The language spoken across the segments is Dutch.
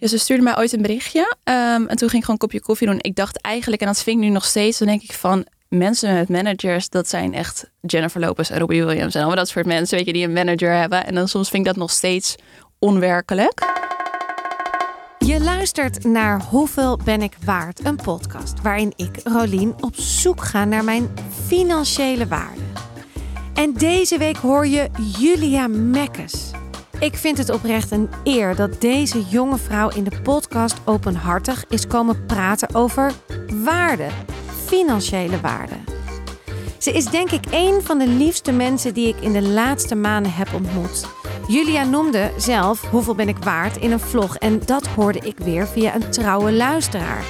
Ja, ze stuurde mij ooit een berichtje. ehm, en toen ging ik gewoon een kopje koffie doen. Ik dacht eigenlijk, en dat vind ik nu nog steeds, dan denk ik van mensen met managers, dat zijn echt Jennifer Lopez en Robbie Williams en allemaal dat soort mensen, weet je, die een manager hebben. En dan soms vind ik dat nog steeds onwerkelijk. Je luistert naar Hoeveel ben ik waard? Een podcast waarin ik, Rolien, op zoek ga naar mijn financiële waarde. En deze week hoor je Julia Mekkes. Ik vind het oprecht een eer dat deze jonge vrouw in de podcast openhartig is komen praten over waarde, financiële waarde. Ze is denk ik een van de liefste mensen die ik in de laatste maanden heb ontmoet. Julia noemde zelf hoeveel ben ik waard in een vlog en dat hoorde ik weer via een trouwe luisteraar.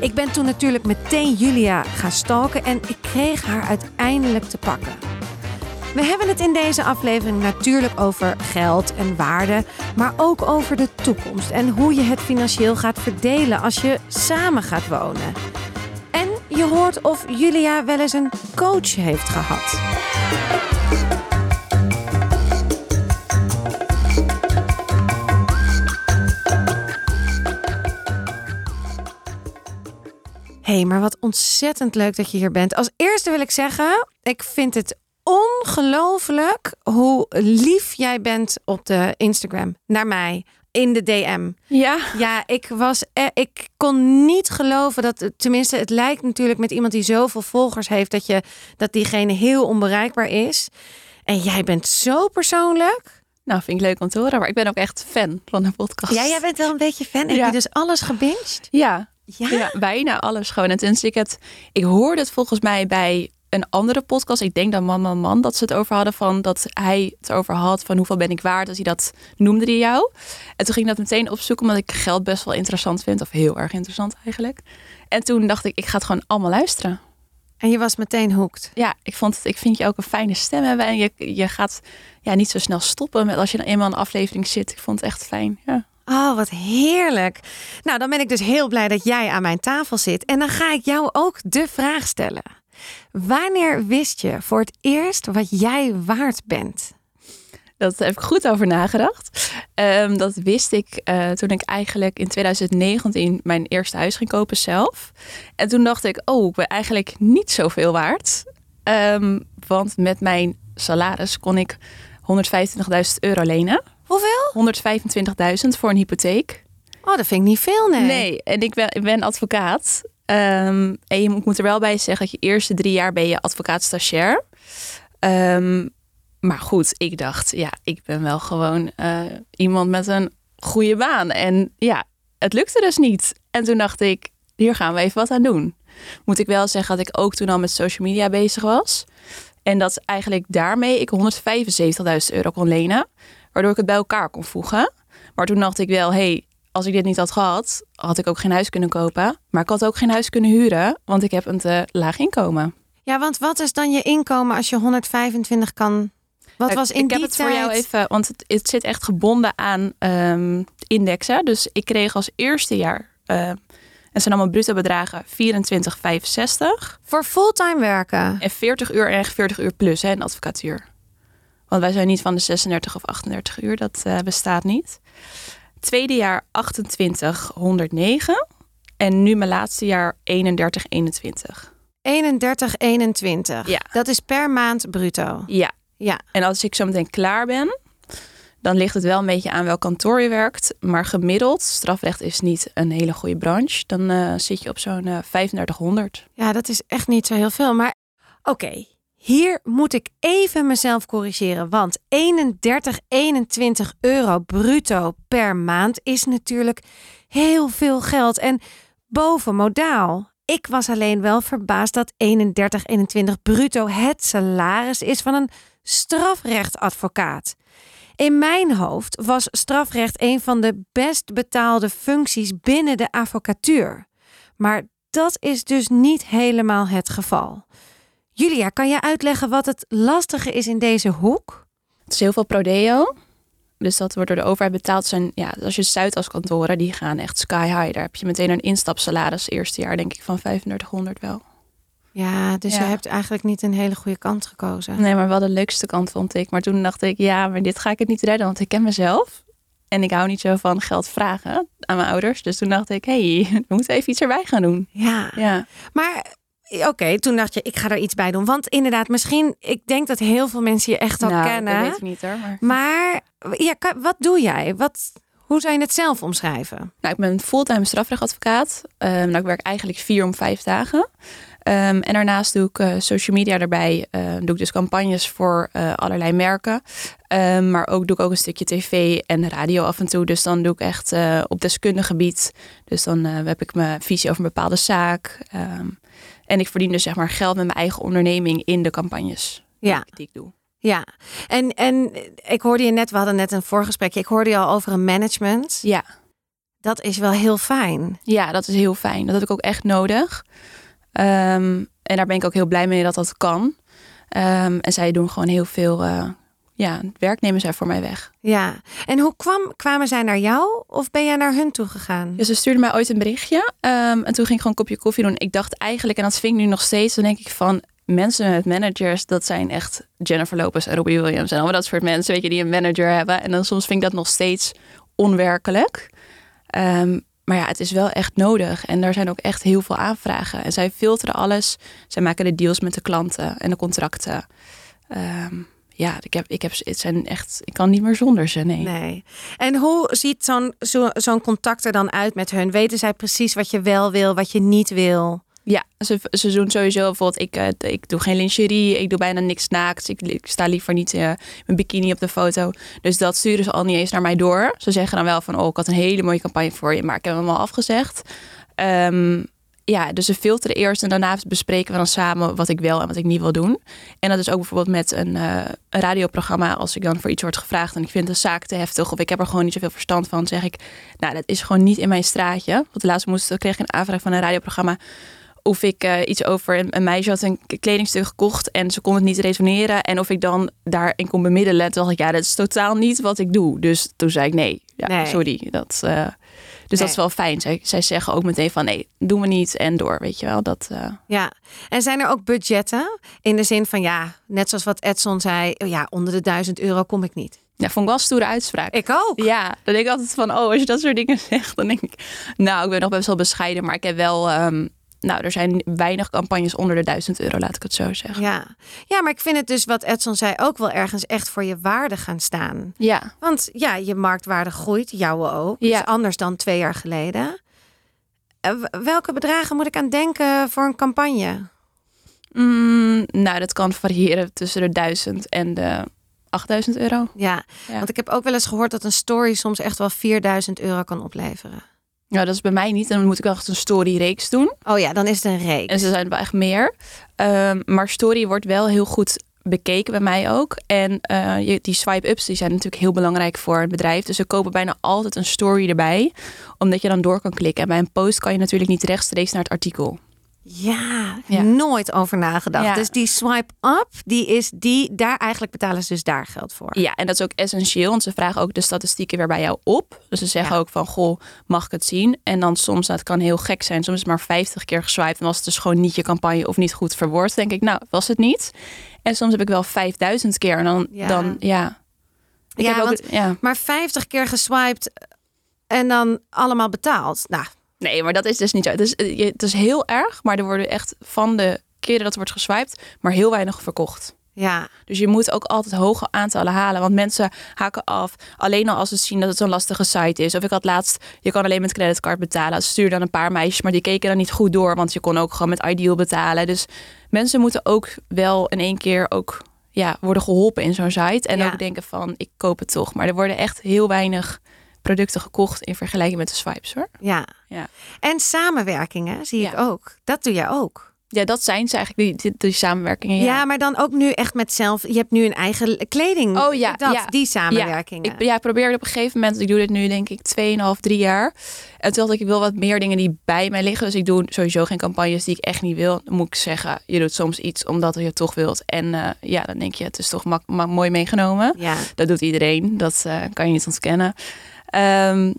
Ik ben toen natuurlijk meteen Julia gaan stalken en ik kreeg haar uiteindelijk te pakken. We hebben het in deze aflevering natuurlijk over geld en waarde, maar ook over de toekomst en hoe je het financieel gaat verdelen als je samen gaat wonen. En je hoort of Julia wel eens een coach heeft gehad. Hé, hey, maar wat ontzettend leuk dat je hier bent. Als eerste wil ik zeggen, ik vind het ongelooflijk hoe lief jij bent op de Instagram naar mij in de DM. Ja. Ja, ik was, e- ik kon niet geloven dat, tenminste, het lijkt natuurlijk met iemand die zoveel volgers heeft dat je dat diegene heel onbereikbaar is. En jij bent zo persoonlijk. Nou, vind ik leuk om te horen, maar ik ben ook echt fan van de podcast. Ja, jij bent wel een beetje fan. Heb Ja. je dus alles gebinged? Ja, Ja. Ja, bijna alles gewoon. En sinds ik het, ik hoorde het volgens mij bij een andere podcast. Ik denk dat Mama Man dat ze het over hadden van dat hij het over had van hoeveel ben ik waard. Dat hij dat noemde die jou. En toen ging ik dat meteen opzoeken omdat ik geld best wel interessant vind of heel erg interessant eigenlijk. En toen dacht ik, ik ga het gewoon allemaal luisteren. En je was meteen hooked. Ja, ik vond het, ik vind je ook een fijne stem hebben en je, je gaat ja niet zo snel stoppen met als je eenmaal een aflevering zit. Ik vond het echt fijn. Ja. Oh, wat heerlijk. Nou, dan ben ik dus heel blij dat jij aan mijn tafel zit. En dan ga ik jou ook de vraag stellen. Wanneer wist je voor het eerst wat jij waard bent? Dat heb ik goed over nagedacht. Ehm, dat wist ik eh, toen ik eigenlijk in 2019 mijn eerste huis ging kopen zelf. En toen dacht ik, oh, ik ben eigenlijk niet zoveel waard. Ehm, want met mijn salaris kon ik 125.000 euro lenen. Hoeveel? 125.000 voor een hypotheek. Oh, dat vind ik niet veel, nee. Nee, en ik ben, ik ben advocaat. Ehm, en je moet er wel bij zeggen dat je eerste drie jaar ben je advocaat stagiair. Ehm, maar goed, ik dacht, ja, ik ben wel gewoon eh, iemand met een goede baan. En ja, het lukte dus niet. En toen dacht ik, hier gaan we even wat aan doen. Moet ik wel zeggen dat ik ook toen al met social media bezig was. En dat eigenlijk daarmee ik 175.000 euro kon lenen. Waardoor ik het bij elkaar kon voegen. Maar toen dacht ik wel, hey, als ik dit niet had gehad, had ik ook geen huis kunnen kopen. Maar ik had ook geen huis kunnen huren, want ik heb een te laag inkomen. Ja, want wat is dan je inkomen als je 125 kan? Wat Ik- was in ik die heb het tijd? voor jou even, want het, het zit echt gebonden aan ehm, indexen. Dus ik kreeg als eerste jaar, eh, en zijn allemaal bruto bedragen, 24,65 Voor fulltime werken. en 40 uur en 40 uur plus hè, in advocatuur. Want wij zijn niet van de 36 of 38 uur, dat eh, bestaat niet. Tweede jaar 2809 en nu mijn laatste jaar 3121. 31, 21. Ja. Dat is per maand bruto. Ja, Ja. En als ik zo meteen klaar ben, dan ligt het wel een beetje aan welk kantoor je werkt. Maar gemiddeld, strafrecht is niet een hele goede branche. Dan eh, zit je op zo'n eh 3500. Ja, dat is echt niet zo heel veel. Maar oké, hier moet ik even mezelf corrigeren. Want 31, 21 euro bruto per maand is natuurlijk heel veel geld. En boven modaal. Ik was alleen wel verbaasd dat 31, 21 bruto het salaris is van een strafrechtadvocaat. In mijn hoofd was strafrecht een van de best betaalde functies binnen de advocatuur. Maar dat is dus niet helemaal het geval. Julia, kan je uitleggen wat het lastige is in deze hoek? Het is heel veel prodeo. Dus dat wordt door de overheid betaald. Zijn, ja, als je Zuidas kantoren, die gaan echt sky high. Daar heb je meteen een instapsalaris eerste jaar, denk ik, van 3500 wel. Ja, dus Ja. je hebt eigenlijk niet een hele goede kant gekozen. Nee, maar wel de leukste kant vond ik. Maar toen dacht ik, ja, maar dit ga ik het niet redden, want ik ken mezelf. En ik hou niet zo van geld vragen aan mijn ouders. Dus toen dacht ik, hé, hey, we moeten even iets erbij gaan doen. Ja, Ja, maar oké, toen dacht je, ik ga er iets bij doen. Want inderdaad, misschien, ik denk dat heel veel mensen je echt al nou, kennen. dat weet ik niet hoor. Maar... Maar ja, wat doe jij? Wat, hoe zou je het zelf omschrijven? Nou, ik ben fulltime strafrechtadvocaat. Ehm nou, ik werk eigenlijk vier om vijf dagen. Ehm, en daarnaast doe ik eh, social media erbij. Eh, doe ik dus campagnes voor eh, allerlei merken. Ehm, maar ook doe ik ook een stukje tv en radio af en toe. Dus dan doe ik echt eh, op deskundig gebied. Dus dan eh, heb ik mijn visie over een bepaalde zaak. En ik verdien dus zeg maar geld met mijn eigen onderneming in de campagnes Ja, die ik- die ik doe. ja. En, en ik hoorde je net, we hadden net een voorgesprekje. Ik hoorde je al over een management. Ja. Dat is wel heel fijn. Ja, dat is heel fijn. Dat heb ik ook echt nodig. Ehm, en daar ben ik ook heel blij mee dat dat kan. Ehm, en zij doen gewoon heel veel eh, ja, werk nemen zij voor mij weg. Ja. En hoe kwam, kwamen zij naar jou of ben jij naar hun toe gegaan? Dus ze stuurde mij ooit een berichtje. ehm, en toen ging ik gewoon een kopje koffie doen. Ik dacht eigenlijk, en dat vind ik nu nog steeds, dan denk ik van mensen met managers, dat zijn echt Jennifer Lopez en Robbie Williams en allemaal dat soort mensen, weet je, die een manager hebben. En dan soms vind ik dat nog steeds onwerkelijk. Ehm, maar ja, het is wel echt nodig. En er zijn ook echt heel veel aanvragen. En zij filteren alles. Zij maken de deals met de klanten en de contracten. Ehm, ja, ik heb, ik heb, het zijn echt, ik kan niet meer zonder ze. Nee. Nee. En hoe ziet zo'n zo, zo'n contact er dan uit met hun? Weten zij precies wat je wel wil, wat je niet wil? Ja, ze, ze doen sowieso bijvoorbeeld, ik, eh, ik doe geen lingerie, ik doe bijna niks naakt. Ik, ik sta liever niet uh, mijn bikini op de foto. Dus dat sturen ze al niet eens naar mij door. Ze zeggen dan wel van, oh, ik had een hele mooie campagne voor je, maar ik heb hem al afgezegd. Um, ja, dus ze filteren eerst en daarna bespreken we dan samen wat ik wil en wat ik niet wil doen. En dat is ook bijvoorbeeld met een, een radioprogramma. Als ik dan voor iets word gevraagd en ik vind de zaak te heftig of ik heb er gewoon niet zoveel verstand van, zeg ik, nou, dat is gewoon niet in mijn straatje. Want laatst moest, kreeg ik een aanvraag van een radioprogramma of ik uh, iets over een, een, meisje had een kledingstuk gekocht en ze kon het niet resoneren. En of ik dan daarin kon bemiddelen. Toen dacht ik, ja, dat is totaal niet wat ik doe. Dus toen zei ik nee, ja, nee. sorry. Dat, uh, dus nee. dat is wel fijn. Zij, zij zeggen ook meteen van nee, doen we niet en door, weet je wel. Dat, uh... Ja, en zijn er ook budgetten? In de zin van ja, net zoals wat Edson zei, ja, onder de duizend euro kom ik niet. Ja, vond ik wel een stoere uitspraak. Ik ook. Ja, dan denk ik altijd van, oh, als je dat soort dingen zegt, dan denk ik, nou, ik ben nog best wel bescheiden, maar ik heb wel... Um, nou, er zijn weinig campagnes onder de 1000 euro, laat ik het zo zeggen. Ja. ja, maar ik vind het dus wat Edson zei ook wel ergens echt voor je waarde gaan staan. Ja. Want ja, je marktwaarde groeit, jouwe ook. Ja. Is anders dan twee jaar geleden. Welke bedragen moet ik aan denken voor een campagne? Mm, nou, dat kan variëren tussen de 1000 en de 8000 euro. Ja, ja, want ik heb ook wel eens gehoord dat een story soms echt wel 4000 euro kan opleveren. Ja, dat is bij mij niet. Dan moet ik wel echt een story-reeks doen. Oh ja, dan is het een reeks. En ze zijn wel echt meer. Um, maar story wordt wel heel goed bekeken bij mij ook. En uh, je, die swipe-ups die zijn natuurlijk heel belangrijk voor het bedrijf. Dus ze kopen bijna altijd een story erbij. Omdat je dan door kan klikken. En bij een post kan je natuurlijk niet rechtstreeks naar het artikel. Ja, ja. nooit over nagedacht. Ja. Dus die swipe up, die is die, daar eigenlijk betalen ze dus daar geld voor. Ja, en dat is ook essentieel, want ze vragen ook de statistieken weer bij jou op. Dus ze zeggen ja. ook van, goh, mag ik het zien? En dan soms, dat kan heel gek zijn, soms is maar 50 keer geswiped en was het dus gewoon niet je campagne of niet goed verwoord. denk ik, nou, was het niet. En soms heb ik wel 5000 keer en dan, ja. dan ja. Ik ja, want, ja, maar 50 keer geswiped en dan allemaal betaald. Nou, Nee, maar dat is dus niet zo. Het is, het is heel erg, maar er worden echt van de keren dat er wordt geswiped, maar heel weinig verkocht. Ja. Dus je moet ook altijd hoge aantallen halen. Want mensen haken af. Alleen al als ze zien dat het zo'n lastige site is. Of ik had laatst, je kan alleen met creditcard betalen. Ze stuurden dan een paar meisjes, maar die keken dan niet goed door. Want je kon ook gewoon met Ideal betalen. Dus mensen moeten ook wel in één keer ook ja, worden geholpen in zo'n site. En ja. ook denken van, ik koop het toch. Maar er worden echt heel weinig producten gekocht in vergelijking met de swipes hoor. Ja. ja. En samenwerkingen zie ja. ik ook. Dat doe jij ook. Ja, dat zijn ze eigenlijk, die, die, samenwerkingen. Ja. ja. maar dan ook nu echt met zelf. Je hebt nu een eigen kleding. Oh ja, dat, ja. die samenwerkingen. Ja, ik ja, probeerde op een gegeven moment. Ik doe dit nu denk ik 2,5, 3 jaar. En toen dacht ik, ik wil wat meer dingen die bij mij liggen. Dus ik doe sowieso geen campagnes die ik echt niet wil. Dan moet ik zeggen, je doet soms iets omdat je het toch wilt. En uh, ja, dan denk je, het is toch mooi meegenomen. Ja. Dat doet iedereen. Dat uh, kan je niet ontkennen. Um,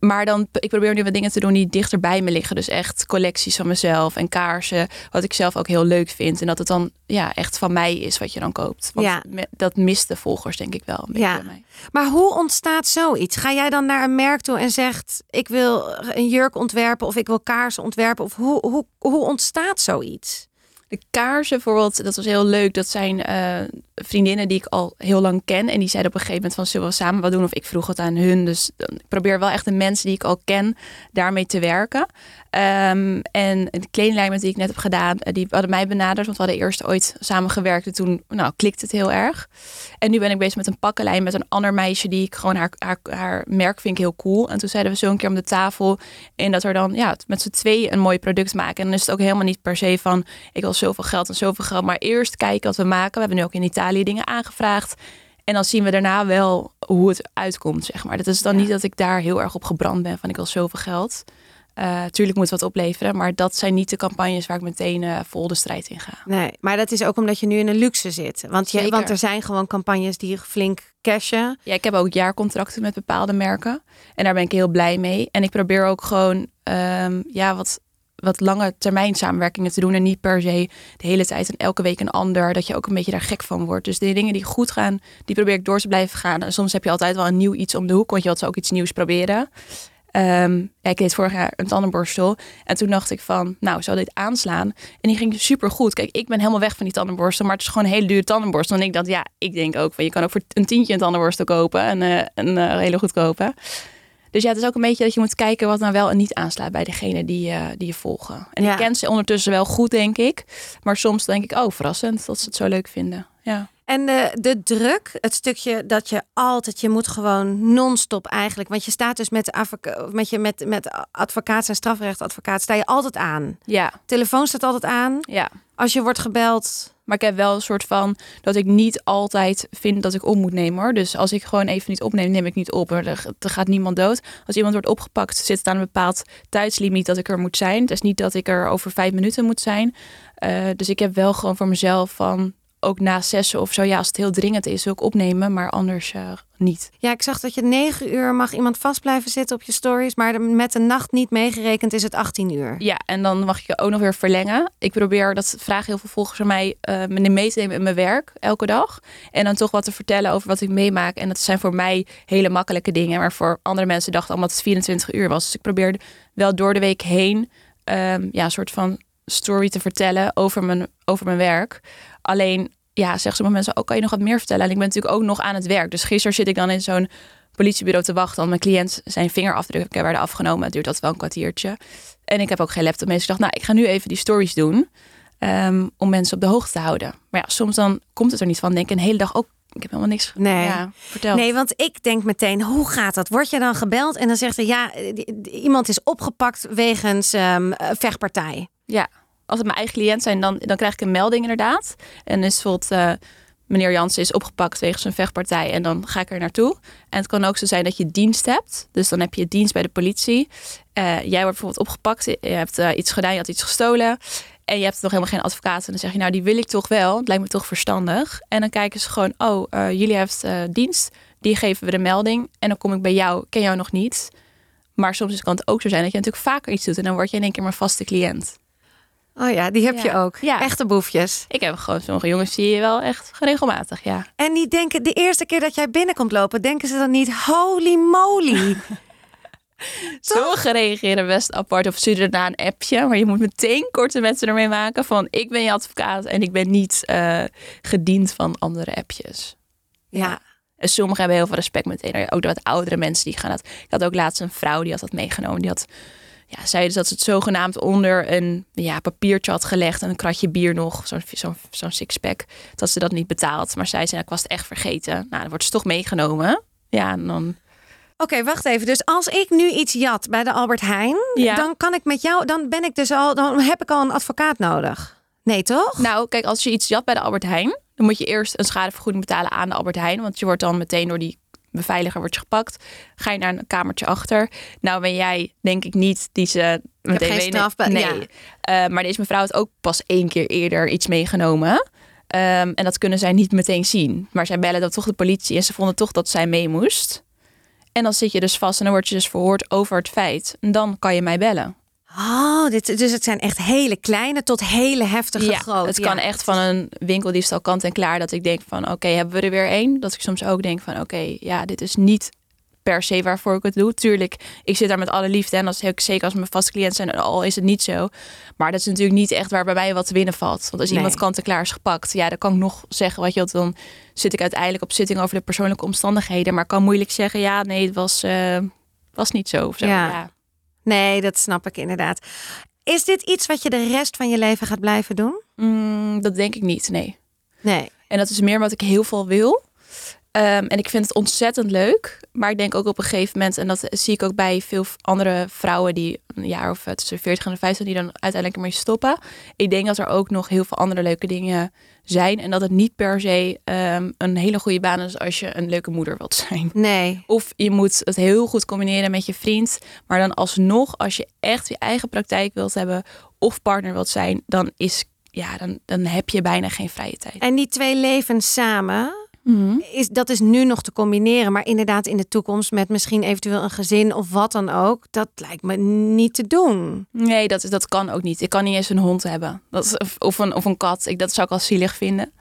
maar dan, ik probeer nu wat dingen te doen die dichter bij me liggen. Dus echt collecties van mezelf en kaarsen. Wat ik zelf ook heel leuk vind. En dat het dan ja, echt van mij is wat je dan koopt. Want Ja. dat mist de volgers denk ik wel een beetje Ja. bij mij. Maar hoe ontstaat zoiets? Ga jij dan naar een merk toe en zegt: Ik wil een jurk ontwerpen of ik wil kaarsen ontwerpen? Of hoe, hoe, hoe ontstaat zoiets? De kaarsen bijvoorbeeld, dat was heel leuk. Dat zijn eh, vriendinnen die ik al heel lang ken. En die zeiden op een gegeven moment van, zullen we samen wat doen? Of ik vroeg het aan hun. Dus ik probeer wel echt de mensen die ik al ken, daarmee te werken. Ehm, en de kledinglijn met die ik net heb gedaan, eh, die hadden mij benaderd. Want we hadden eerst ooit samen gewerkt. En toen nou, klikte het heel erg. En nu ben ik bezig met een pakkenlijn met een ander meisje die ik gewoon haar, haar, merk vind ik heel cool. En toen zeiden we zo een keer om de tafel. En dat er dan ja, met z'n tweeën een mooi product maken. En dan is het ook helemaal niet per se van ik wil zoveel geld en zoveel geld. Maar eerst kijken wat we maken. We hebben nu ook in Italië dingen aangevraagd. En dan zien we daarna wel hoe het uitkomt, zeg maar. Dat is dan Ja. niet dat ik daar heel erg op gebrand ben van ik wil zoveel geld. Eh tuurlijk moet wat opleveren, maar dat zijn niet de campagnes waar ik meteen eh, vol de strijd in ga. Nee, maar dat is ook omdat je nu in een luxe zit. Want, je, Zeker. want er zijn gewoon campagnes die flink cashen. Ja, ik heb ook jaarcontracten met bepaalde merken. En daar ben ik heel blij mee. En ik probeer ook gewoon ehm, ja, wat, wat lange termijn samenwerkingen te doen. En niet per se de hele tijd en elke week een ander. Dat je ook een beetje daar gek van wordt. Dus de dingen die goed gaan, die probeer ik door te blijven gaan. En soms heb je altijd wel een nieuw iets om de hoek. Want je wilt ook iets nieuws proberen. Ehm, ja, ik deed vorig jaar een tandenborstel. En toen dacht ik van, nou, zou dit aanslaan? En die ging super goed. Kijk, ik ben helemaal weg van die tandenborstel. Maar het is gewoon een hele dure tandenborstel. En ik dacht, ja, ik denk ook van, je kan ook voor een tientje een tandenborstel kopen. En eh, een eh, hele goedkope. Dus ja, het is ook een beetje dat je moet kijken wat nou wel en niet aanslaat bij degene die, eh, die je volgen. En Ja. ik ken ze ondertussen wel goed, denk ik. Maar soms denk ik, oh, verrassend dat ze het zo leuk vinden. Ja. En de, de druk, het stukje dat je altijd, je moet gewoon non-stop eigenlijk. Want je staat dus met, met, je, met, met advocaat en strafrechtadvocaat, sta je altijd aan. Ja, Telefoon staat altijd aan. ja. Als je wordt gebeld, Maar ik heb wel een soort van dat ik niet altijd vind dat ik op moet nemen hoor. Dus als ik gewoon even niet opneem, neem ik niet op. Er, gaat niemand dood. Als iemand wordt opgepakt, zit het aan een bepaald tijdslimiet dat ik er moet zijn. Het is niet dat ik er over vijf minuten moet zijn. Eh, dus ik heb wel gewoon voor mezelf van ook na zessen of zo. Ja, als het heel dringend is, wil ik opnemen, maar anders eh, niet. Ja, ik zag dat je negen uur mag iemand vast blijven zitten op je stories. Maar met de nacht niet meegerekend is het 18 uur. Ja, en dan mag je ook nog weer verlengen. Ik probeer, dat vragen heel veel volgers aan mij, me mee te nemen in mijn werk elke dag. En dan toch wat te vertellen over wat ik meemaak. En dat zijn voor mij hele makkelijke dingen. Maar voor andere mensen dachten allemaal dat het 24 uur was. Dus ik probeer wel door de week heen ehm, ja, een soort van story te vertellen over mijn, over mijn werk. Alleen, ja, zeggen sommige mensen, ook kan je nog wat meer vertellen? En ik ben natuurlijk ook nog aan het werk. Dus gisteren zit ik dan in zo'n politiebureau te wachten. Want mijn cliënt zijn vingerafdrukken werden afgenomen. Het duurt dat wel een kwartiertje. En ik heb ook geen laptop mee. Dus ik dacht, nou, ik ga nu even die stories doen. ehm, om mensen op de hoogte te houden. Maar ja, soms dan komt het er niet van. Denk ik een hele dag ook. Ik heb helemaal niks Nee. ja, verteld. Nee, want ik denk meteen, hoe gaat dat? Word je dan gebeld en dan zegt er, ja, iemand is opgepakt wegens eh, vechtpartij. Ja, als het mijn eigen cliënt zijn, dan, dan krijg ik een melding inderdaad. En is bijvoorbeeld, eh, meneer Jansen is opgepakt wegens een vechtpartij. En dan ga ik er naartoe. En het kan ook zo zijn dat je dienst hebt. Dus dan heb je dienst bij de politie. Eh, jij wordt bijvoorbeeld opgepakt. Je hebt eh, iets gedaan, je had iets gestolen. En je hebt nog helemaal geen advocaat. En dan zeg je, nou die wil ik toch wel. Het lijkt me toch verstandig. En dan kijken ze gewoon, oh, jullie hebben dienst. Die geven we de melding. En dan kom ik bij jou, ken jou nog niet. Maar soms kan het ook zo zijn dat je natuurlijk vaker iets doet. En dan word je in één keer mijn vaste cliënt. Oh ja, die heb Ja. je ook. Ja. Echte boefjes. Ik heb gewoon sommige jongens zie je wel echt regelmatig, ja. En die denken, de eerste keer dat jij binnenkomt lopen, denken ze dan niet, holy moly. Sommigen reageren best apart of sturen daarna een appje. Maar je moet meteen korte mensen ermee maken van ik ben je advocaat en ik ben niet eh, gediend van andere appjes. ja. En sommigen hebben heel veel respect meteen. Ook de wat oudere mensen die gaan dat. Ik had ook laatst een vrouw die had dat meegenomen. Die had, ja, zei dus dat ze het zogenaamd onder een ja, papiertje had gelegd. En een kratje bier nog, zo'n zo'n zo'n sixpack. Dat ze dat niet betaalt. Maar zij zei, ik was het echt vergeten. Nou, dan wordt ze toch meegenomen. Ja, en dan... Oké, wacht even. Dus als ik nu iets jat bij de Albert Heijn, Ja. dan kan ik met jou, dan ben ik dus al, dan heb ik al een advocaat nodig. Nee, toch? Nou, kijk, als je iets jat bij de Albert Heijn, dan moet je eerst een schadevergoeding betalen aan de Albert Heijn. Want je wordt dan meteen door die beveiliger wordt je gepakt. Ga je naar een kamertje achter. Nou ben jij, denk ik niet, die ze meteen geen weten. strafbe- Nee. ja. Eh, maar deze mevrouw had ook pas één keer eerder iets meegenomen. Ehm, en dat kunnen zij niet meteen zien. Maar zij bellen dan toch de politie en ze vonden toch dat zij mee moest. En dan zit je dus vast en dan word je dus verhoord over het feit. En dan kan je mij bellen. Oh, dit, dus het zijn echt hele kleine tot hele heftige Ja, het kan echt van een winkeldiefstal kant en klaar. Dat ik denk van, oké, hebben we er weer één? Dat ik soms ook denk van, oké, ja, dit is niet per se waarvoor ik het doe. Tuurlijk, ik zit daar met alle liefde. En heel zeker als mijn vaste cliënt zijn, al is het niet zo. Maar dat is natuurlijk niet echt waar bij mij wat te winnen valt. Want als Nee. iemand kant en klaar is gepakt, ja, dan kan ik nog zeggen wat je wilt. Dan zit ik uiteindelijk op zitting over de persoonlijke omstandigheden. Maar kan moeilijk zeggen, ja, nee, het was, eh, was niet zo. Of zo. Ja. Ja. Nee, dat snap ik inderdaad. Is dit iets wat je de rest van je leven gaat blijven doen? Mm, dat denk ik niet, nee. Nee. En dat is meer wat ik heel veel wil. Ehm, en ik vind het ontzettend leuk. Maar ik denk ook op een gegeven moment, en dat zie ik ook bij veel andere vrouwen die een jaar of tussen 40 en de 50 die dan uiteindelijk ermee stoppen. Ik denk dat er ook nog heel veel andere leuke dingen zijn. En dat het niet per se ehm, een hele goede baan is als je een leuke moeder wilt zijn. Nee. Of je moet het heel goed combineren met je vriend. Maar dan alsnog, als je echt je eigen praktijk wilt hebben of partner wilt zijn, dan is ja, dan, dan heb je bijna geen vrije tijd. En die twee levens samen, is, dat is nu nog te combineren. Maar inderdaad in de toekomst met misschien eventueel een gezin of wat dan ook. Dat lijkt me niet te doen. Nee, dat, is- dat kan ook niet. Ik kan niet eens een hond hebben. Dat is, of, een, of een kat. Ik, dat zou ik al zielig vinden.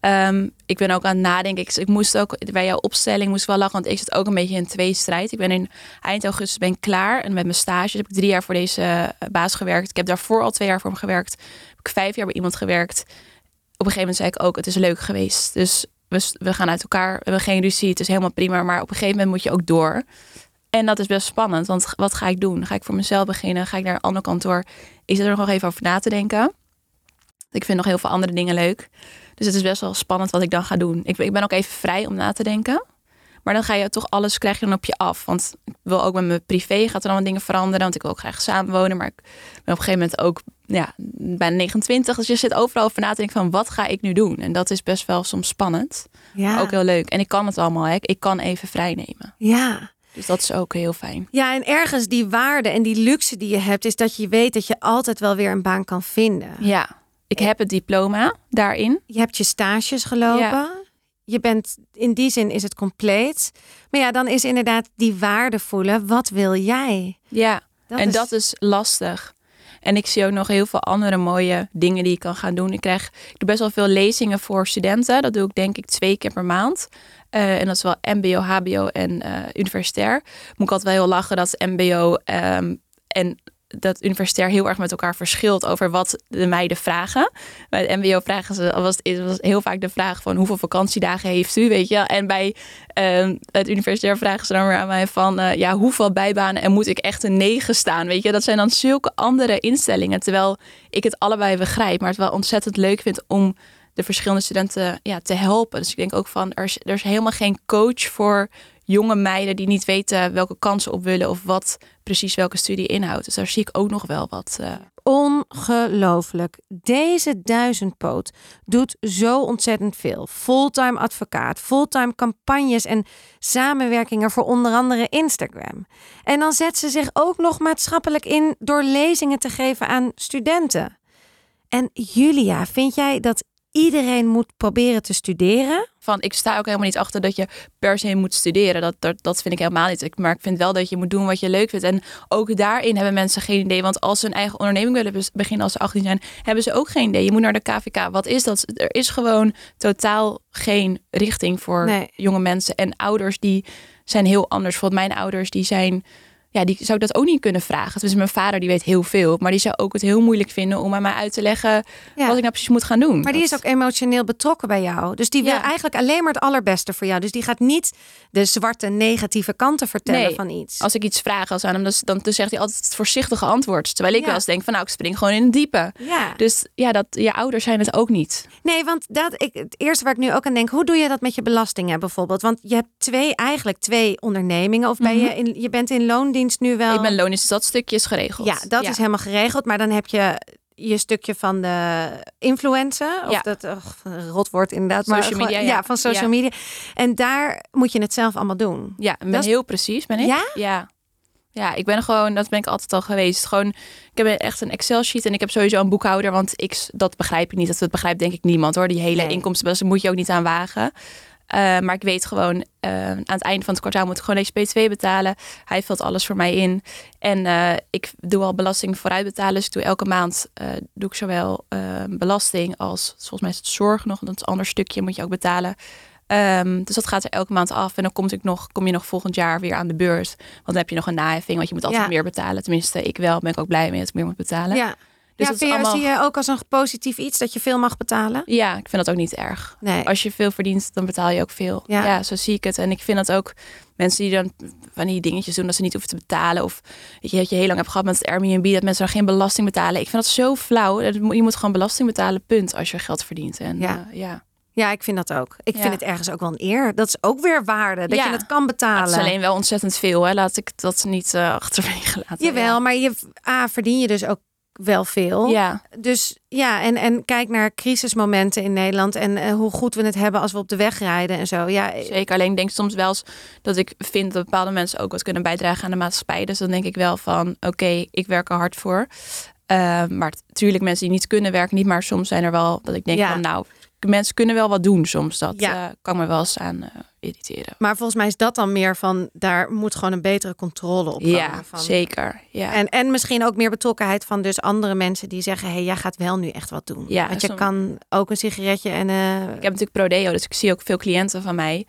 Ehm, ik ben ook aan het nadenken. Ik, ik moest ook bij jouw opstelling moest ik wel lachen, want ik zit ook een beetje in twee strijd. Ik ben in eind augustus ben ik klaar en met mijn stage heb ik drie jaar voor deze eh, baas gewerkt. Ik heb daarvoor al twee jaar voor hem gewerkt. Heb ik vijf jaar bij iemand gewerkt. Op een gegeven moment zei ik ook, het is leuk geweest. Dus we, gaan uit elkaar. We hebben geen ruzie. Het is helemaal prima. Maar op een gegeven moment moet je ook door. En dat is best spannend. Want wat ga ik doen? Ga ik voor mezelf beginnen? Ga ik naar een ander kantoor? Zit er nog even over na te denken. Ik vind nog heel veel andere dingen leuk. Dus het is best wel spannend wat ik dan ga doen. Ik, ik ben ook even vrij om na te denken. Maar dan ga je toch alles krijg je dan op je af. Want ik wil ook met mijn privé gaat er wat dingen veranderen. Want ik wil ook graag samenwonen. Maar ik ben op een gegeven moment ook ja, bijna 29. Dus je zit overal over na te denken van wat ga ik nu doen? En dat is best wel soms spannend. Ja. Ook heel leuk. En ik kan het allemaal. Hè. Ik kan even vrij nemen. ja. Dus dat is ook heel fijn. Ja, en ergens die waarde en die luxe die je hebt, is dat je weet dat je altijd wel weer een baan kan vinden. Ja, ik heb het diploma daarin. Je hebt je stages gelopen. Ja. Je bent in die zin is het compleet. Maar ja, dan is inderdaad die waarde voelen. Wat wil jij? Ja, Dat en is- dat is lastig. En ik zie ook nog heel veel andere mooie dingen die ik kan gaan doen. Ik krijg ik doe best wel veel lezingen voor studenten. Dat doe ik denk ik twee keer per maand. Eh, en dat is wel MBO, HBO en eh, universitair. Moet ik altijd wel heel lachen dat MBO ehm, en dat universitair heel erg met elkaar verschilt over wat de meiden vragen. Bij het MBO vragen ze, was was heel vaak de vraag van hoeveel vakantiedagen heeft u, weet je? En bij ehm, het universitair vragen ze dan weer aan mij van eh, ja, hoeveel bijbanen en moet ik echt een negen staan, weet je? Dat zijn dan zulke andere instellingen, terwijl ik het allebei begrijp, maar het wel ontzettend leuk vind om de verschillende studenten ja, te helpen. Dus ik denk ook van er is helemaal geen coach voor jonge meiden die niet weten welke kansen op willen of wat precies welke studie inhoudt. Dus daar zie ik ook nog wel wat. eh, Ongelooflijk. Deze duizendpoot doet zo ontzettend veel. Fulltime advocaat, fulltime campagnes en samenwerkingen voor onder andere Instagram. En dan zet ze zich ook nog maatschappelijk in door lezingen te geven aan studenten. En Julia, vind jij dat iedereen moet proberen te studeren? Van ik sta ook helemaal niet achter dat je per se moet studeren. Dat, dat, dat vind ik helemaal niet. Ik, maar ik vind wel dat je moet doen wat je leuk vindt. En ook daarin hebben mensen geen idee. Want als ze een eigen onderneming willen beginnen als ze 18 zijn, hebben ze ook geen idee. Je moet naar de KVK. Wat is dat? Er is gewoon totaal geen richting voor Nee. jonge mensen. En ouders die zijn heel anders. Bijvoorbeeld mijn ouders die zijn. Ja, die zou ik dat ook niet kunnen vragen. Dus mijn vader die weet heel veel. Maar die zou ook het heel moeilijk vinden om aan mij uit te leggen Ja. wat ik nou precies moet gaan doen. Maar die Dat- is ook emotioneel betrokken bij jou. Dus die wil Ja. eigenlijk alleen maar het allerbeste voor jou. Dus die gaat niet de zwarte negatieve kanten vertellen Nee. van iets. Als ik iets vraag als aan hem, dus, dan, dan zegt hij altijd het voorzichtige antwoord. Terwijl ik Ja. wel eens denk van nou, ik spring gewoon in het diepe. Ja. Dus ja, dat, je ouders zijn het ook niet. Nee, want dat, ik, het eerste waar ik nu ook aan denk, hoe doe je dat met je belastingen bijvoorbeeld? Want je hebt twee, eigenlijk twee ondernemingen. Of ben je, in, je bent in loondienst nu wel. Ik ben loonisch, dus dat stukje is geregeld. ja, dat is helemaal geregeld. Maar dan heb je je stukje van de influencer. Of Ja. dat och, een rotwoord inderdaad. maar Social gewoon- media, ja. van social Ja. media. En daar moet je het zelf allemaal doen. Ja, ben Dat is- heel precies, ben ik. Ja? Ja. Ja, ik ben gewoon, dat ben ik altijd al geweest. Gewoon, ik heb echt een Excel-sheet en ik heb sowieso een boekhouder, want ik, dat begrijp ik niet. Dat, dat begrijpt denk ik niemand hoor. Die hele Nee. inkomstenbelasting moet je ook niet aan wagen. Uh, maar ik weet gewoon, uh, aan het einde van het kwartaal moet ik gewoon deze P2 betalen. Hij vult alles voor mij in. En uh, ik doe al belasting vooruit betalen. Dus ik doe elke maand doe ik zowel belasting als volgens mij is het zorg nog. Dat is een ander stukje moet je ook betalen. Um, dus dat gaat er elke maand af. En dan kom, ik nog, kom je nog volgend jaar weer aan de beurs. Want dan heb je nog een naheffing. Want je moet altijd ja. meer betalen. Tenminste, ik wel. Ben ik ook blij mee dat ik meer moet betalen. Ja. Dus ja, vind allemaal... zie je ook als een positief iets dat je veel mag betalen? Ja, ik vind dat ook niet erg. Nee. Als je veel verdient, dan betaal je ook veel. Ja. ja. zo zie ik het. En ik vind dat ook mensen die dan van die dingetjes doen dat ze niet hoeven te betalen. Of weet je, dat je heel lang hebt gehad met het Airbnb, dat mensen dan geen belasting betalen. Ik vind dat zo flauw. Je moet gewoon belasting betalen, punt, als je geld verdient. En, ja. Uh, ja. Ja, ik vind dat ook. Ik vind het ergens ook wel een eer. Dat is ook weer waarde, dat je het kan betalen. Het is alleen wel ontzettend veel, hè. Laat ik dat niet uh, achterwege laten. Jawel, maar je, A, verdien je dus ook wel veel. Ja. Dus ja, en, en kijk naar crisismomenten in Nederland en uh, hoe goed we het hebben als we op de weg rijden en zo. Ja, zeker. Alleen denk soms wel eens dat ik vind dat bepaalde mensen ook wat kunnen bijdragen aan de maatschappij. Dus dan denk ik wel van, oké, ik werk er hard voor. Uh, maar natuurlijk mensen die niet kunnen werken, niet. Maar soms zijn er wel dat ik denk ja. van, nou, mensen kunnen wel wat doen soms. Dat ja. uh, kan me wel eens aan uh, irriteren. Maar volgens mij is dat dan meer van, daar moet gewoon een betere controle op komen. Ja, van. zeker. Ja. En, en misschien ook meer betrokkenheid van dus andere mensen die zeggen, hé, hey, jij gaat wel nu echt wat doen. Ja, Want je kan ook een sigaretje en... Uh... Ik heb natuurlijk Prodeo, dus ik zie ook veel cliënten van mij.